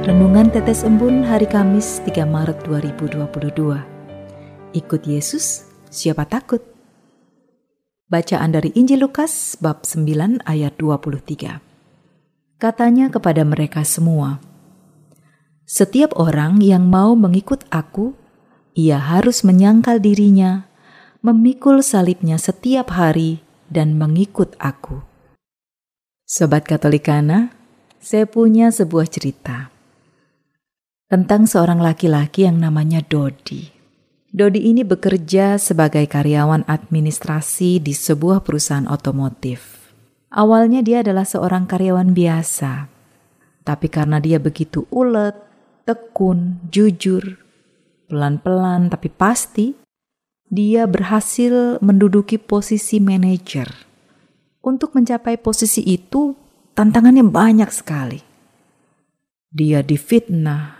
Renungan Tetes Embun hari Kamis 3 Maret 2022 Ikut Yesus, siapa takut? Bacaan dari Injil Lukas bab 9 ayat 23 Katanya kepada mereka semua, Setiap orang yang mau mengikut aku, ia harus menyangkal dirinya, memikul salibnya setiap hari, dan mengikut aku. Sobat Katolikana, saya punya sebuah cerita tentang seorang laki-laki yang namanya Dodi. Dodi ini bekerja sebagai karyawan administrasi di sebuah perusahaan otomotif. Awalnya dia adalah seorang karyawan biasa, tapi karena dia begitu ulet, tekun, jujur, pelan-pelan tapi pasti, dia berhasil menduduki posisi manajer. Untuk mencapai posisi itu, tantangannya banyak sekali. Dia difitnah,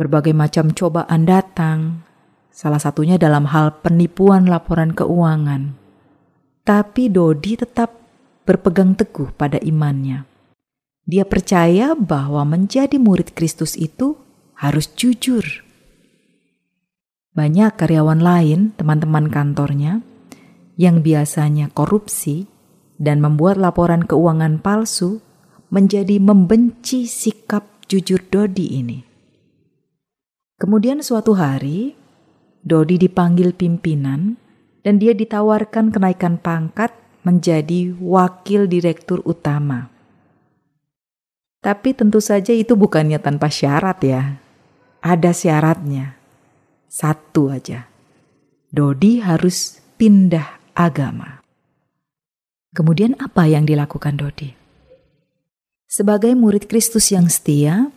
Berbagai macam cobaan datang, salah satunya dalam hal penipuan laporan keuangan. Tapi Dodi tetap berpegang teguh pada imannya. Dia percaya bahwa menjadi murid Kristus itu harus jujur. Banyak karyawan lain, teman-teman kantornya, yang biasanya korupsi dan membuat laporan keuangan palsu menjadi membenci sikap jujur Dodi ini. Kemudian suatu hari, Dodi dipanggil pimpinan dan dia ditawarkan kenaikan pangkat menjadi wakil direktur utama. Tapi tentu saja itu bukannya tanpa syarat ya. Ada syaratnya. Satu aja. Dodi harus pindah agama. Kemudian apa yang dilakukan Dodi? Sebagai murid Kristus yang setia,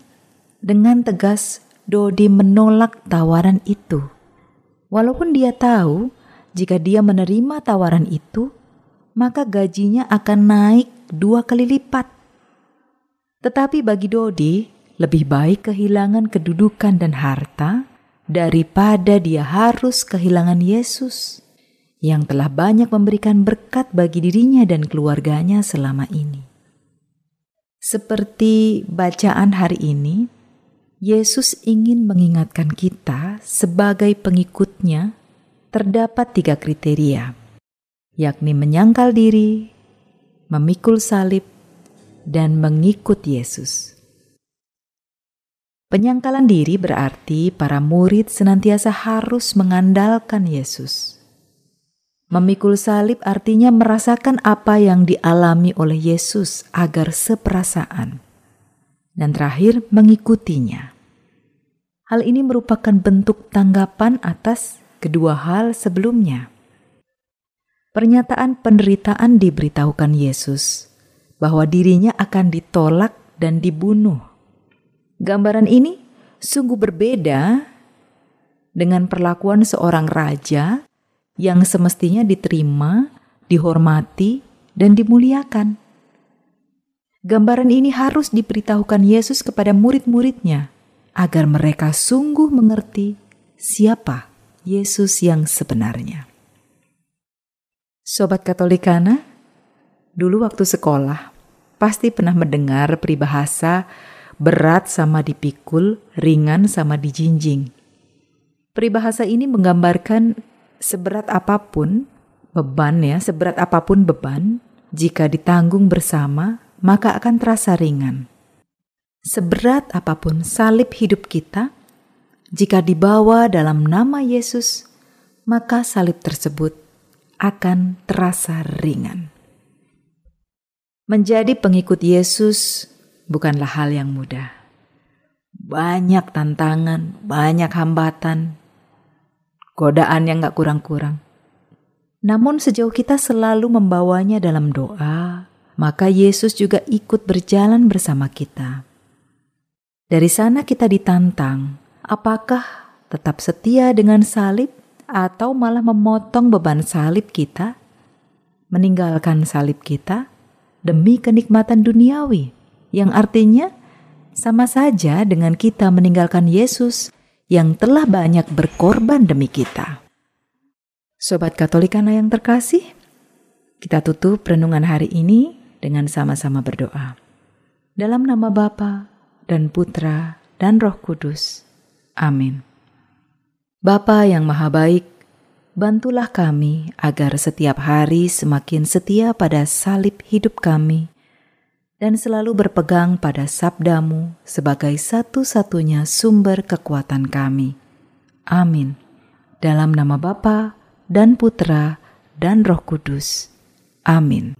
dengan tegas Dodi menolak tawaran itu. Walaupun dia tahu jika dia menerima tawaran itu, maka gajinya akan naik dua kali lipat. Tetapi bagi Dodi, lebih baik kehilangan kedudukan dan harta daripada dia harus kehilangan Yesus yang telah banyak memberikan berkat bagi dirinya dan keluarganya selama ini. Seperti bacaan hari ini, Yesus ingin mengingatkan kita sebagai pengikutnya terdapat tiga kriteria, yakni menyangkal diri, memikul salib, dan mengikut Yesus. Penyangkalan diri berarti para murid senantiasa harus mengandalkan Yesus. Memikul salib artinya merasakan apa yang dialami oleh Yesus agar seperasaan. Dan terakhir, mengikutinya. Hal ini merupakan bentuk tanggapan atas kedua hal sebelumnya. Pernyataan penderitaan diberitahukan Yesus bahwa dirinya akan ditolak dan dibunuh. Gambaran ini sungguh berbeda dengan perlakuan seorang raja yang semestinya diterima, dihormati, dan dimuliakan. Gambaran ini harus diberitahukan Yesus kepada murid-muridnya agar mereka sungguh mengerti siapa Yesus yang sebenarnya. Sobat Katolikana, dulu waktu sekolah pasti pernah mendengar peribahasa berat sama dipikul, ringan sama dijinjing. Peribahasa ini menggambarkan seberat apa pun beban ya, seberat apa pun beban, jika ditanggung bersama, maka akan terasa ringan. Seberat apa pun salib hidup kita, jika dibawa dalam nama Yesus, maka salib tersebut akan terasa ringan. Menjadi pengikut Yesus bukanlah hal yang mudah. Banyak tantangan, banyak hambatan, godaan yang gak kurang-kurang. Namun sejauh kita selalu membawanya dalam doa, maka Yesus juga ikut berjalan bersama kita. Dari sana kita ditantang Apakah tetap setia dengan salib atau malah memotong beban salib kita? Meninggalkan salib kita demi kenikmatan duniawi, yang artinya sama saja dengan kita meninggalkan Yesus yang telah banyak berkorban demi kita. Sobat Katolikana yang terkasih, kita tutup renungan hari ini dengan sama-sama berdoa. Dalam nama Bapa dan Putra dan Roh Kudus. Amin. Bapa yang Maha Baik, bantulah kami agar setiap hari semakin setia pada salib hidup kami dan selalu berpegang pada sabdamu sebagai satu-satunya sumber kekuatan kami. Amin. Dalam nama Bapa dan Putra dan Roh Kudus. Amin.